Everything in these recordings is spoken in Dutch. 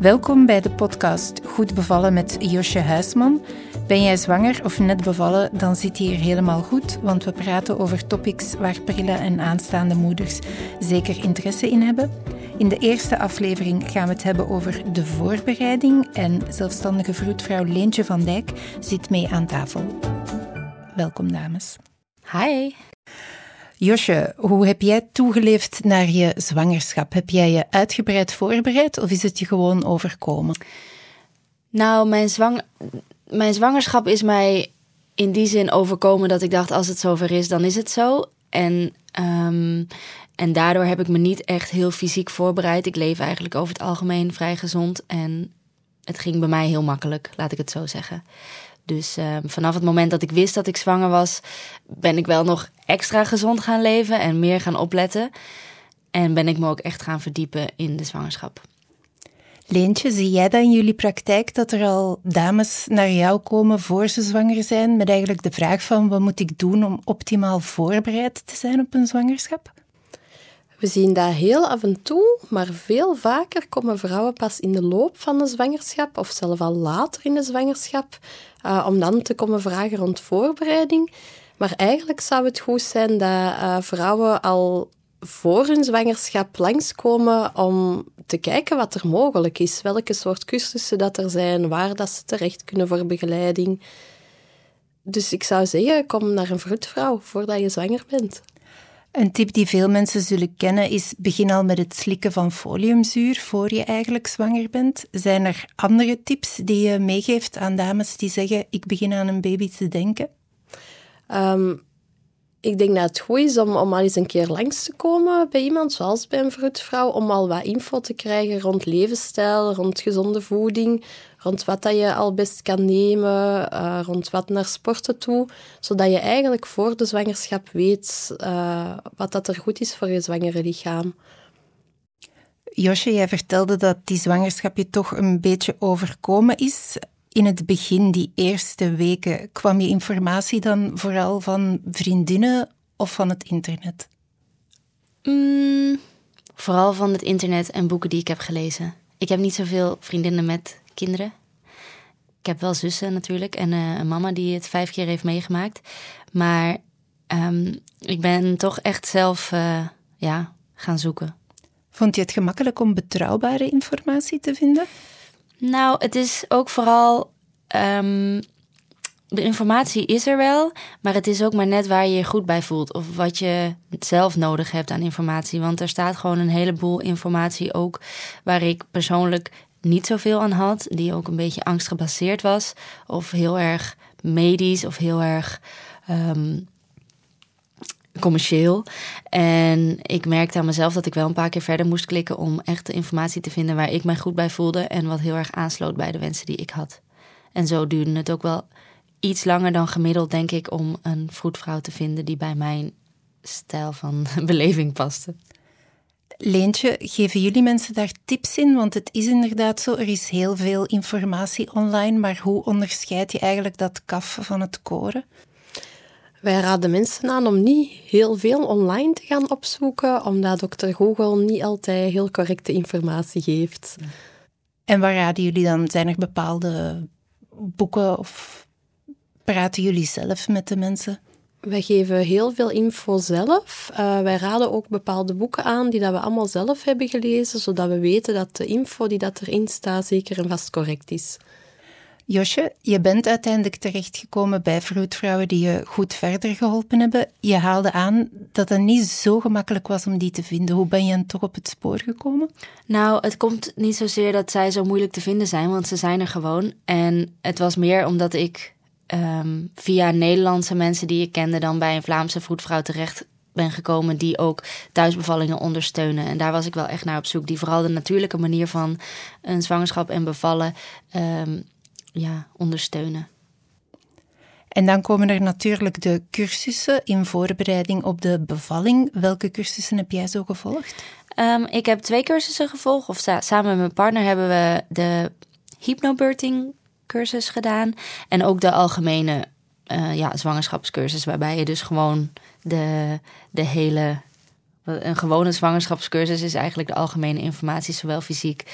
Welkom bij de podcast Goed bevallen met Josje Huisman. Ben jij zwanger of net bevallen, dan zit hier helemaal goed, want we praten over topics waar prille en aanstaande moeders zeker interesse in hebben. In de eerste aflevering gaan we het hebben over de voorbereiding en zelfstandige vroedvrouw Leentje van Dijk zit mee aan tafel. Welkom dames. Hi. Josje, hoe heb jij toegeleefd naar je zwangerschap? Heb jij je uitgebreid voorbereid of is het je gewoon overkomen? Nou, mijn, zwang mijn zwangerschap is mij in die zin overkomen dat ik dacht: als het zover is, dan is het zo. En, um, en daardoor heb ik me niet echt heel fysiek voorbereid. Ik leef eigenlijk over het algemeen vrij gezond en het ging bij mij heel makkelijk, laat ik het zo zeggen. Dus uh, vanaf het moment dat ik wist dat ik zwanger was, ben ik wel nog extra gezond gaan leven en meer gaan opletten. En ben ik me ook echt gaan verdiepen in de zwangerschap. Leentje, zie jij dan in jullie praktijk dat er al dames naar jou komen voor ze zwanger zijn, met eigenlijk de vraag van wat moet ik doen om optimaal voorbereid te zijn op een zwangerschap? We zien dat heel af en toe, maar veel vaker komen vrouwen pas in de loop van de zwangerschap of zelfs al later in de zwangerschap uh, om dan te komen vragen rond voorbereiding. Maar eigenlijk zou het goed zijn dat uh, vrouwen al voor hun zwangerschap langskomen om te kijken wat er mogelijk is. Welke soort cursussen dat er zijn, waar dat ze terecht kunnen voor begeleiding. Dus ik zou zeggen, kom naar een vroedvrouw voordat je zwanger bent. Een tip die veel mensen zullen kennen is: begin al met het slikken van foliumzuur voor je eigenlijk zwanger bent. Zijn er andere tips die je meegeeft aan dames die zeggen: ik begin aan een baby te denken? Um, ik denk dat het goed is om, om al eens een keer langs te komen bij iemand, zoals bij een vroedvrouw, om al wat info te krijgen rond levensstijl, rond gezonde voeding, rond wat dat je al best kan nemen, uh, rond wat naar sporten toe, zodat je eigenlijk voor de zwangerschap weet uh, wat dat er goed is voor je zwangere lichaam. Josje, jij vertelde dat die zwangerschap je toch een beetje overkomen is in het begin, die eerste weken, kwam je informatie dan vooral van vriendinnen of van het internet? Mm, vooral van het internet en boeken die ik heb gelezen. Ik heb niet zoveel vriendinnen met kinderen. Ik heb wel zussen natuurlijk en uh, een mama die het vijf keer heeft meegemaakt. Maar um, ik ben toch echt zelf uh, ja, gaan zoeken. Vond je het gemakkelijk om betrouwbare informatie te vinden? Nou, het is ook vooral. Um, de informatie is er wel, maar het is ook maar net waar je je goed bij voelt. Of wat je zelf nodig hebt aan informatie. Want er staat gewoon een heleboel informatie ook waar ik persoonlijk niet zoveel aan had. Die ook een beetje angstgebaseerd was. Of heel erg medisch of heel erg um, commercieel. En ik merkte aan mezelf dat ik wel een paar keer verder moest klikken om echt de informatie te vinden waar ik mij goed bij voelde en wat heel erg aansloot bij de wensen die ik had. En zo duurde het ook wel iets langer dan gemiddeld, denk ik, om een vroedvrouw te vinden die bij mijn stijl van beleving paste. Leentje, geven jullie mensen daar tips in? Want het is inderdaad zo, er is heel veel informatie online, maar hoe onderscheid je eigenlijk dat kaf van het koren? Wij raden mensen aan om niet heel veel online te gaan opzoeken, omdat dokter Google niet altijd heel correcte informatie geeft. En waar raden jullie dan? Zijn er bepaalde boeken of praten jullie zelf met de mensen? Wij geven heel veel info zelf. Uh, wij raden ook bepaalde boeken aan die dat we allemaal zelf hebben gelezen, zodat we weten dat de info die dat erin staat zeker en vast correct is. Josje, je bent uiteindelijk terechtgekomen bij vroedvrouwen die je goed verder geholpen hebben. Je haalde aan dat het niet zo gemakkelijk was om die te vinden. Hoe ben je toch op het spoor gekomen? Nou, het komt niet zozeer dat zij zo moeilijk te vinden zijn, want ze zijn er gewoon. En het was meer omdat ik um, via Nederlandse mensen die ik kende dan bij een Vlaamse vroedvrouw terecht ben gekomen die ook thuisbevallingen ondersteunen. En daar was ik wel echt naar op zoek. Die vooral de natuurlijke manier van een zwangerschap en bevallen um, ja, ondersteunen. En dan komen er natuurlijk de cursussen in voorbereiding op de bevalling. Welke cursussen heb jij zo gevolgd? Um, ik heb twee cursussen gevolgd. Of samen met mijn partner hebben we de hypnobirthing cursus gedaan. En ook de algemene uh, ja, zwangerschapscursus. Waarbij je dus gewoon de, de hele... Een gewone zwangerschapscursus is eigenlijk de algemene informatie, zowel fysiek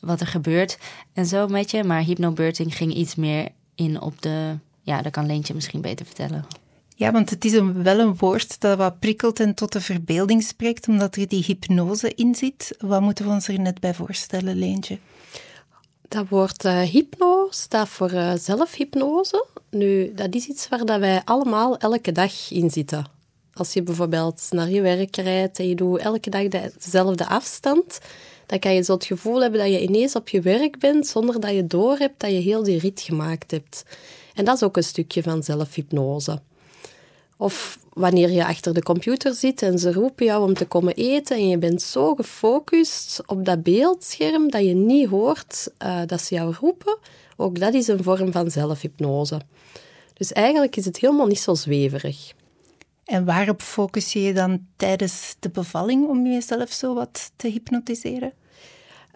wat er gebeurt en zo met je. Maar hypnobirthing ging iets meer in op de... Ja, dat kan Leentje misschien beter vertellen. Ja, want het is een, wel een woord dat wat prikkelt en tot de verbeelding spreekt, omdat er die hypnose in zit. Wat moeten we ons er net bij voorstellen, Leentje? Dat woord uh, hypno staat voor uh, zelfhypnose. Nu, dat is iets waar dat wij allemaal elke dag in zitten. Als je bijvoorbeeld naar je werk rijdt en je doet elke dag dezelfde afstand, dan kan je zo het gevoel hebben dat je ineens op je werk bent zonder dat je doorhebt dat je heel die rit gemaakt hebt. En dat is ook een stukje van zelfhypnose. Of wanneer je achter de computer zit en ze roepen jou om te komen eten en je bent zo gefocust op dat beeldscherm dat je niet hoort uh, dat ze jou roepen. Ook dat is een vorm van zelfhypnose. Dus eigenlijk is het helemaal niet zo zweverig. En waarop focus je je dan tijdens de bevalling om jezelf zo wat te hypnotiseren?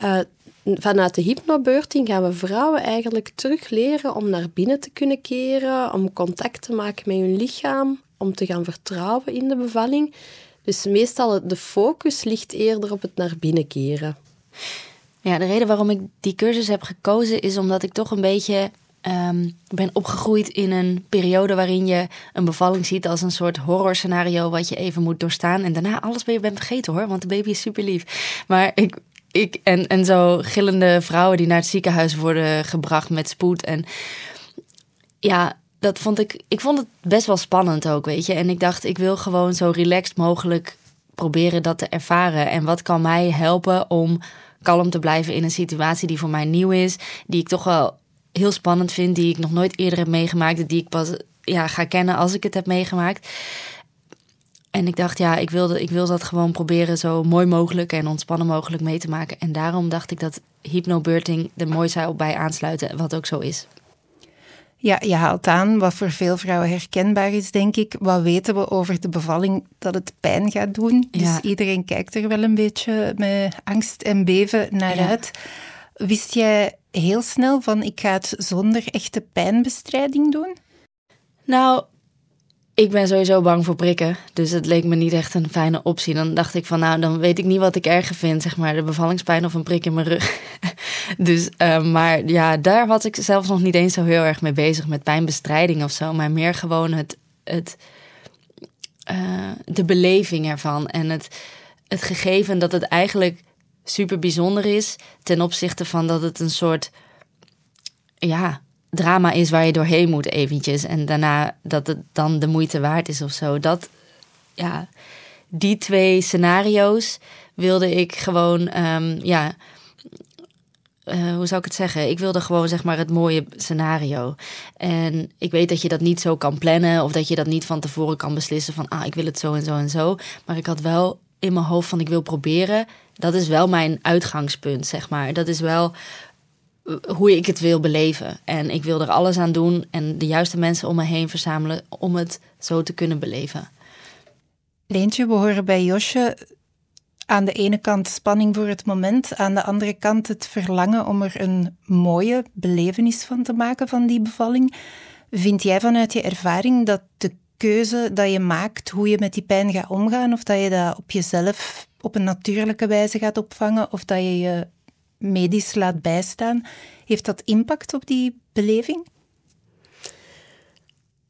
Uh, vanuit de hypnobeurting gaan we vrouwen eigenlijk terug leren om naar binnen te kunnen keren, om contact te maken met hun lichaam, om te gaan vertrouwen in de bevalling. Dus meestal de focus ligt eerder op het naar binnen keren. Ja, de reden waarom ik die cursus heb gekozen is omdat ik toch een beetje um, ben opgegroeid in een periode waarin je een bevalling ziet als een soort horrorscenario wat je even moet doorstaan. En daarna alles ben je bent vergeten hoor, want de baby is super lief. Maar ik, ik en, en zo gillende vrouwen die naar het ziekenhuis worden gebracht met spoed. En ja, dat vond ik, ik vond het best wel spannend ook, weet je. En ik dacht, ik wil gewoon zo relaxed mogelijk proberen dat te ervaren. En wat kan mij helpen om kalm te blijven in een situatie die voor mij nieuw is, die ik toch wel heel spannend vind, die ik nog nooit eerder heb meegemaakt, die ik pas ja, ga kennen als ik het heb meegemaakt. En ik dacht, ja, ik wilde, ik wil dat gewoon proberen zo mooi mogelijk en ontspannen mogelijk mee te maken. En daarom dacht ik dat hypnobirthing er mooi zou bij aansluiten, wat ook zo is. Ja, je haalt aan wat voor veel vrouwen herkenbaar is, denk ik. Wat weten we over de bevalling? Dat het pijn gaat doen. Dus iedereen kijkt er wel een beetje met angst en beven naar uit. Wist jij heel snel van ik ga het zonder echte pijnbestrijding doen? Nou, ik ben sowieso bang voor prikken. Dus het leek me niet echt een fijne optie. Dan dacht ik van nou, dan weet ik niet wat ik erger vind. Zeg maar de bevallingspijn of een prik in mijn rug. dus, uh, maar ja, daar was ik zelfs nog niet eens zo heel erg mee bezig. Met pijnbestrijding of zo. Maar meer gewoon het, het, uh, de beleving ervan. En het, het gegeven dat het eigenlijk super bijzonder is. Ten opzichte van dat het een soort... Ja, drama is waar je doorheen moet eventjes. En daarna dat het dan de moeite waard is of zo. Dat, ja, die twee scenario's wilde ik gewoon, um, ja, uh, hoe zou ik het zeggen? Ik wilde gewoon zeg maar het mooie scenario. En ik weet dat je dat niet zo kan plannen of dat je dat niet van tevoren kan beslissen van ah, ik wil het zo en zo en zo. Maar ik had wel in mijn hoofd van ik wil proberen. Dat is wel mijn uitgangspunt, zeg maar. Dat is wel hoe ik het wil beleven. En ik wil er alles aan doen en de juiste mensen om me heen verzamelen om het zo te kunnen beleven. Leentje, we horen bij Josje aan de ene kant spanning voor het moment, aan de andere kant het verlangen om er een mooie belevenis van te maken van die bevalling. Vind jij vanuit je ervaring dat de keuze dat je maakt hoe je met die pijn gaat omgaan, of dat je dat op jezelf op een natuurlijke wijze gaat opvangen, of dat je je medisch laat bijstaan. Heeft dat impact op die beleving?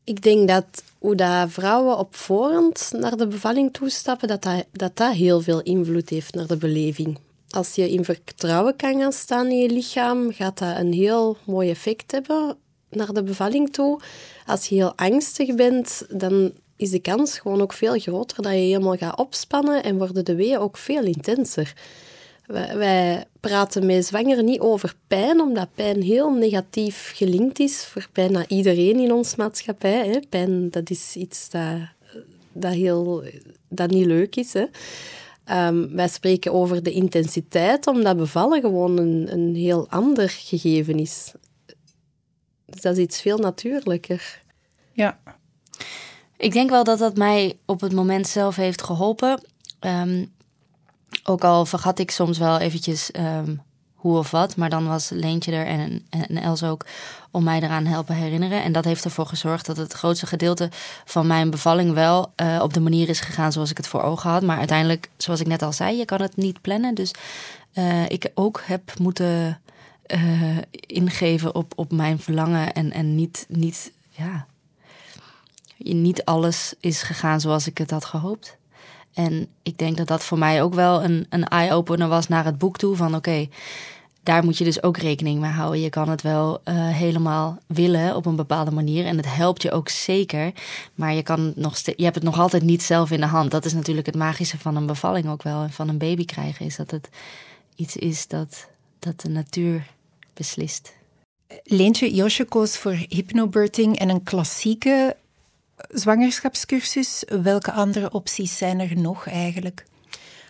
Ik denk dat hoe dat vrouwen op voorhand naar de bevalling toestappen, dat dat, dat dat heel veel invloed heeft naar de beleving. Als je in vertrouwen kan gaan staan in je lichaam, gaat dat een heel mooi effect hebben naar de bevalling toe. Als je heel angstig bent, dan is de kans gewoon ook veel groter dat je helemaal gaat opspannen en worden de weeën ook veel intenser. Wij, praten met zwangeren niet over pijn, omdat pijn heel negatief gelinkt is voor bijna iedereen in ons maatschappij. Hè. Pijn, dat is iets dat, dat, heel, dat niet leuk is. Hè. Um, wij spreken over de intensiteit, omdat bevallen gewoon een, een heel ander gegeven is. Dus dat is iets veel natuurlijker. Ja. Ik denk wel dat dat mij op het moment zelf heeft geholpen. Um, ook al vergat ik soms wel eventjes um, hoe of wat. Maar dan was Leentje er en, en Els ook om mij eraan helpen herinneren. En dat heeft ervoor gezorgd dat het grootste gedeelte van mijn bevalling wel uh, op de manier is gegaan zoals ik het voor ogen had. Maar uiteindelijk, zoals ik net al zei, je kan het niet plannen. Dus uh, ik ook heb moeten uh, ingeven op, op mijn verlangen en, en niet, niet, ja, niet alles is gegaan zoals ik het had gehoopt. En ik denk dat dat voor mij ook wel een, een eye-opener was naar het boek toe. Van oké, daar moet je dus ook rekening mee houden. Je kan het wel uh, helemaal willen op een bepaalde manier. En het helpt je ook zeker. Maar je, kan nog je hebt het nog altijd niet zelf in de hand. Dat is natuurlijk het magische van een bevalling ook wel. En van een baby krijgen. Is dat het iets is dat, dat de natuur beslist. Leentje Josje koos voor hypnobirthing en een klassieke zwangerschapscursus. Welke andere opties zijn er nog eigenlijk?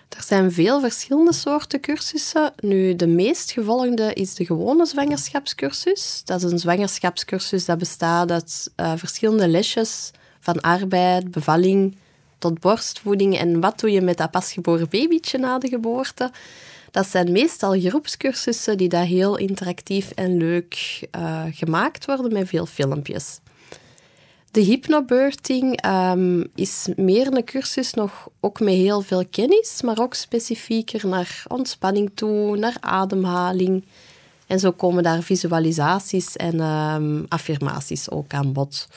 Er zijn veel verschillende soorten cursussen. Nu, de meest gevolgde is de gewone zwangerschapscursus. Dat is een zwangerschapscursus dat bestaat uit uh, verschillende lesjes van arbeid, bevalling tot borstvoeding en wat doe je met dat pasgeboren babytje na de geboorte. Dat zijn meestal groepscursussen die daar heel interactief en leuk uh, gemaakt worden met veel filmpjes. De hypnobirthing um, is meer een cursus nog ook met heel veel kennis, maar ook specifieker naar ontspanning toe, naar ademhaling. En zo komen daar visualisaties en um, affirmaties ook aan bod.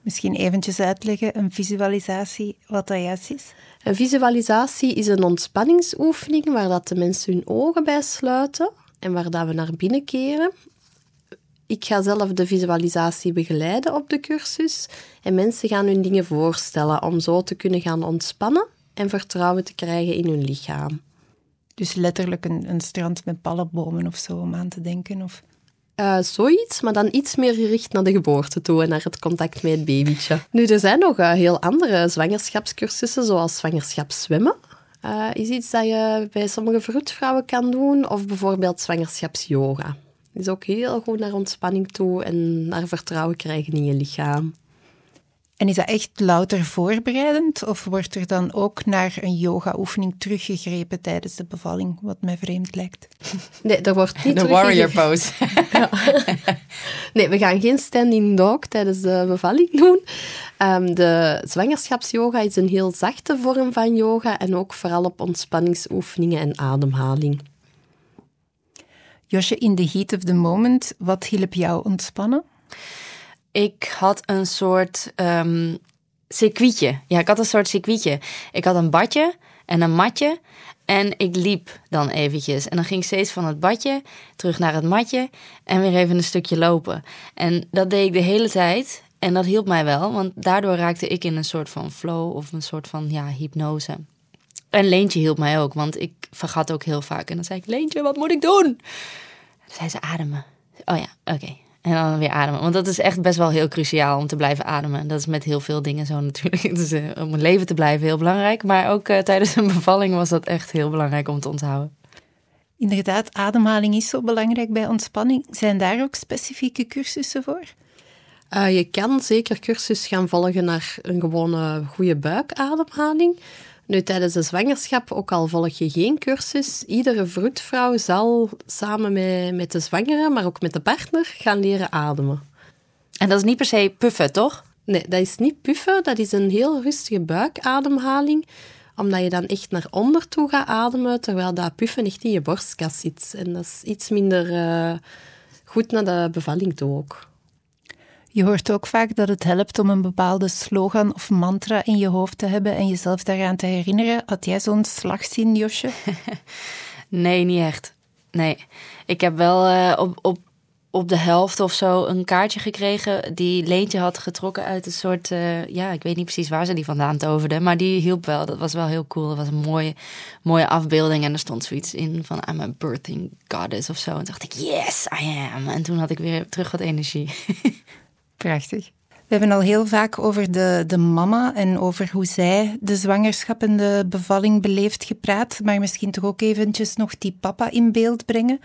Misschien eventjes uitleggen, een visualisatie, wat dat juist is? Een visualisatie is een ontspanningsoefening waar dat de mensen hun ogen bij sluiten en waar dat we naar binnen keren. Ik ga zelf de visualisatie begeleiden op de cursus en mensen gaan hun dingen voorstellen om zo te kunnen gaan ontspannen en vertrouwen te krijgen in hun lichaam. Dus letterlijk een, een strand met palmbomen of zo om aan te denken? Of? Uh, zoiets, maar dan iets meer gericht naar de geboorte toe en naar het contact met het babytje. Nu, er zijn nog uh, heel andere zwangerschapscursussen, zoals zwangerschapszwemmen. Uh, is iets dat je bij sommige vroedvrouwen kan doen, of bijvoorbeeld zwangerschapsyoga. Is ook heel goed naar ontspanning toe en naar vertrouwen krijgen in je lichaam. En is dat echt louter voorbereidend? Of wordt er dan ook naar een yoga-oefening teruggegrepen tijdens de bevalling, wat mij vreemd lijkt? Nee, er wordt niet De warrior pose. ja. Nee, we gaan geen standing dog tijdens de bevalling doen. Um, de zwangerschapsyoga is een heel zachte vorm van yoga en ook vooral op ontspanningsoefeningen en ademhaling. Josje, in the heat of the moment, wat hielp jou ontspannen? Ik had een soort um, circuitje. Ja, ik had een soort circuitje. Ik had een badje en een matje. En ik liep dan eventjes. En dan ging ik steeds van het badje terug naar het matje. En weer even een stukje lopen. En dat deed ik de hele tijd. En dat hielp mij wel. Want daardoor raakte ik in een soort van flow of een soort van ja, hypnose. En Leentje hielp mij ook. Want ik vergat ook heel vaak. En dan zei ik, Leentje, wat moet ik doen? Dan zei ze ademen. Oh ja, oké. En dan weer ademen. Want dat is echt best wel heel cruciaal om te blijven ademen. Dat is met heel veel dingen zo natuurlijk. Dus uh, om een leven te blijven heel belangrijk. Maar ook uh, tijdens een bevalling was dat echt heel belangrijk om te onthouden. Inderdaad, ademhaling is zo belangrijk bij ontspanning. Zijn daar ook specifieke cursussen voor? Uh, je kan zeker cursus gaan volgen naar een gewone goede buikademhaling. Nu, tijdens de zwangerschap, ook al volg je geen cursus, iedere vroedvrouw zal samen met, met de zwangere, maar ook met de partner, gaan leren ademen. En dat is niet per se puffen, toch? Nee, dat is niet puffen. Dat is een heel rustige buikademhaling, omdat je dan echt naar onder toe gaat ademen, terwijl dat puffen echt in je borstkas zit. En dat is iets minder uh, goed naar de bevalling toe ook. Je hoort ook vaak dat het helpt om een bepaalde slogan of mantra in je hoofd te hebben en jezelf daaraan te herinneren. Had jij zo'n slagzin, Josje? nee, niet echt. Nee. Ik heb wel uh, op, op, op de helft of zo een kaartje gekregen die Leentje had getrokken uit een soort... Uh, ja, ik weet niet precies waar ze die vandaan toverde, maar die hielp wel. Dat was wel heel cool. Dat was een mooie, mooie afbeelding en er stond zoiets in van I'm a birthing goddess of zo. En dacht ik, yes, I am. En toen had ik weer terug wat energie. Prachtig. We hebben al heel vaak over de, de mama en over hoe zij de zwangerschap en de bevalling beleeft gepraat. Maar misschien toch ook eventjes nog die papa in beeld brengen.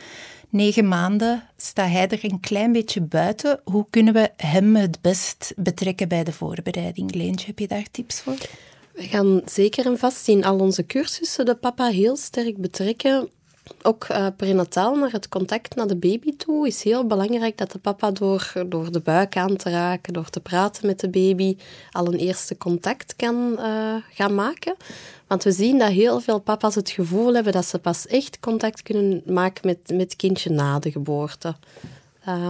Negen maanden staat hij er een klein beetje buiten. Hoe kunnen we hem het best betrekken bij de voorbereiding? Leentje, heb je daar tips voor? We gaan zeker en vast in al onze cursussen de papa heel sterk betrekken ook uh, prenataal naar het contact naar de baby toe is heel belangrijk dat de papa door, door de buik aan te raken, door te praten met de baby, al een eerste contact kan uh, gaan maken. Want we zien dat heel veel papa's het gevoel hebben dat ze pas echt contact kunnen maken met, met kindje na de geboorte. Uh,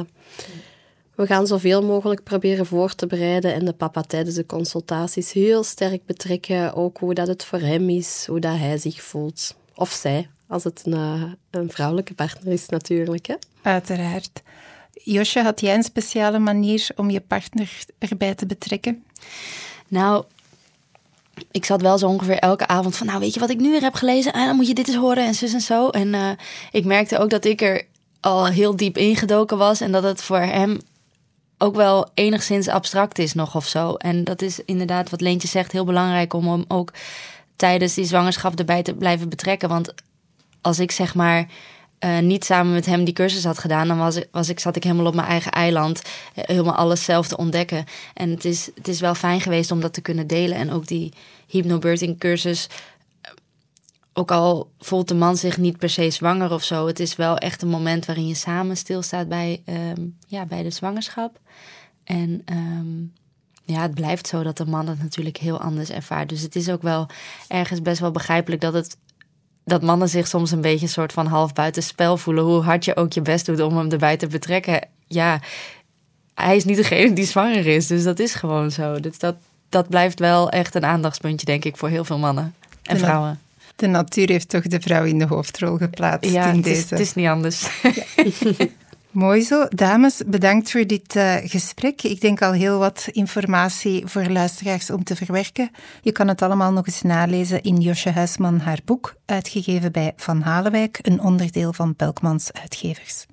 we gaan zoveel mogelijk proberen voor te bereiden en de papa tijdens de consultaties heel sterk betrekken. Ook hoe dat het voor hem is, hoe dat hij zich voelt. Of zij, als het een, eh, een vrouwelijke partner is natuurlijk. Hè? Uiteraard. Josje, had jij een speciale manier om je partner erbij te betrekken? Nou, ik zat wel zo ongeveer elke avond van, nou weet je wat ik nu weer heb gelezen? En dan moet je dit eens horen en zus en zo. En uh, ik merkte ook dat ik er al heel diep ingedoken was en dat het voor hem ook wel enigszins abstract is nog of zo. En dat is inderdaad wat Leentje zegt heel belangrijk om hem ook tijdens die zwangerschap erbij te blijven betrekken. Want als ik zeg maar uh, niet samen met hem die cursus had gedaan, dan was ik, was ik, zat ik helemaal op mijn eigen eiland, eh, helemaal alles zelf te ontdekken. En het is, het is wel fijn geweest om dat te kunnen delen. En ook die hypnobirthing cursus, eh, ook al voelt de man zich niet per se zwanger of zo, het is wel echt een moment waarin je samen stilstaat bij, um, ja, bij de zwangerschap. En um, ja, het blijft zo dat de man het natuurlijk heel anders ervaart. Dus het is ook wel ergens best wel begrijpelijk dat het dat mannen zich soms een beetje een soort van half buitenspel voelen. Hoe hard je ook je best doet om hem erbij te betrekken. Ja, hij is niet degene die zwanger is. Dus dat is gewoon zo. Dus dat, dat blijft wel echt een aandachtspuntje, denk ik, voor heel veel mannen en vrouwen. De natuur heeft toch de vrouw in de hoofdrol geplaatst ja, in het deze. Is, het is niet anders. Ja. Mooi zo. Dames, bedankt voor dit uh, gesprek. Ik denk al heel wat informatie voor luisteraars om te verwerken. Je kan het allemaal nog eens nalezen in Josje Huisman haar boek, uitgegeven bij Van Halenwijk, een onderdeel van Belkmans Uitgevers.